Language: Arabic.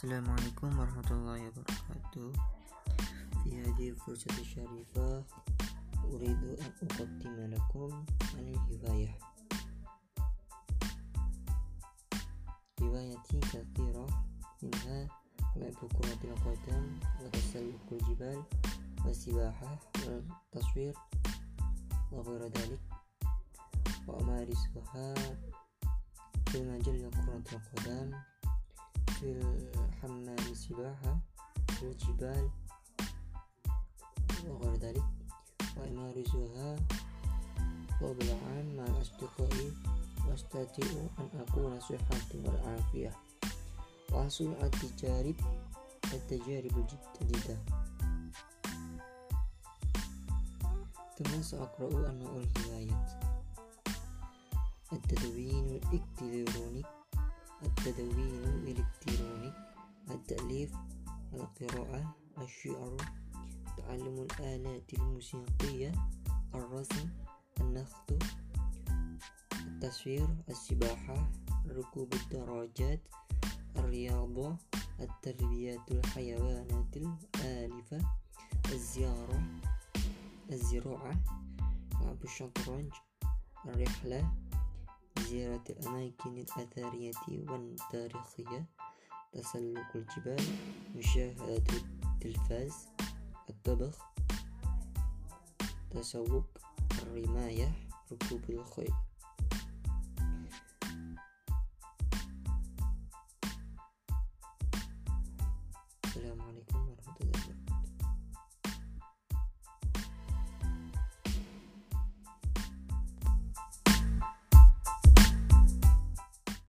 Assalamualaikum warahmatullahi wabarakatuh. Fi hadhihi fursati syarifah Uridu an uqaddima lakum anil hiwayah Hiwayati kathirah Minha Labu kuratil qadam Watasalukul jibal Wasibahah Taswir Waghira dalik Wa amarisuha Fi majal kuratil qadam في الحمام السباحة في الجبال وغير ذلك وأمارسها طول العام مع أصدقائي وأستطيع أن أكون صحة والعافية وأحصل على التجارب التجارب الجديدة. ثم سأقرأ أنواع الهوايات التدوين الإلكتروني التدوين الإلكتروني. التأليف القراءة الشعر. تعلم الآلات الموسيقية الرسم النخط التصوير السباحة ركوب الدراجات الرياضة التربية الحيوانات الآلفة الزيارة الزراعة لعب الشطرنج الرحلة زيارة الأماكن الأثرية والتاريخية. تسلق الجبال مشاهدة التلفاز الطبخ تسوق الرماية ركوب الخيل.